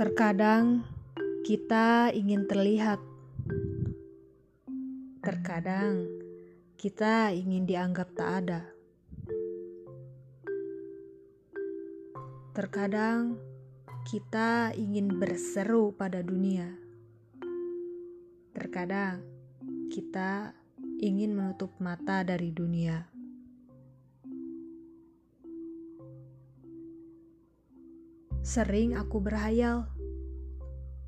Terkadang kita ingin terlihat, terkadang kita ingin dianggap tak ada, terkadang kita ingin berseru pada dunia, terkadang kita ingin menutup mata dari dunia. Sering aku berhayal,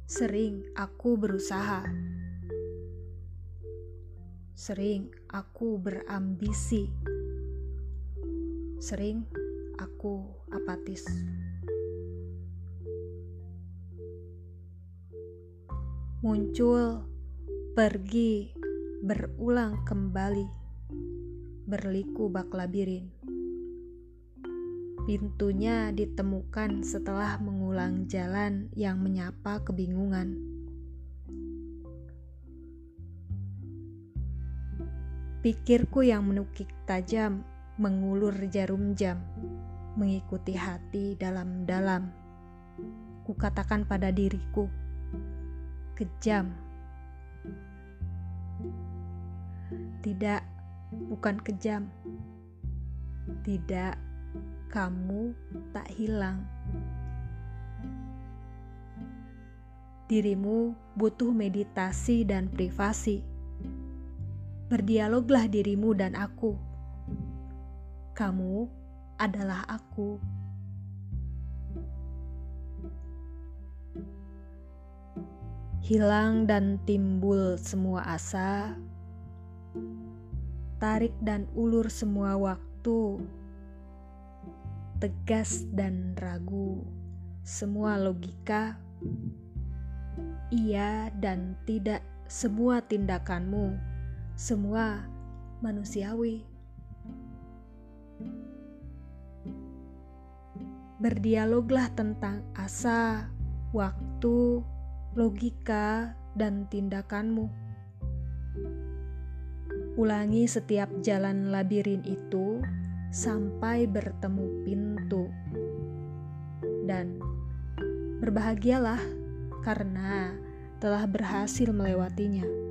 sering aku berusaha, sering aku berambisi, sering aku apatis. Muncul, pergi, berulang kembali, berliku bak labirin. Pintunya ditemukan setelah mengulang jalan yang menyapa kebingungan. Pikirku yang menukik tajam mengulur jarum jam, mengikuti hati dalam-dalam. Kukatakan pada diriku, kejam. Tidak, bukan kejam. Tidak, kamu tak hilang. Dirimu butuh meditasi dan privasi. Berdialoglah dirimu dan aku. Kamu adalah aku. Hilang dan timbul semua asa, tarik dan ulur semua waktu tegas dan ragu, semua logika, iya dan tidak, semua tindakanmu, semua manusiawi. Berdialoglah tentang asa, waktu, logika, dan tindakanmu. Ulangi setiap jalan labirin itu sampai bertemu pintu. Dan berbahagialah karena telah berhasil melewatinya.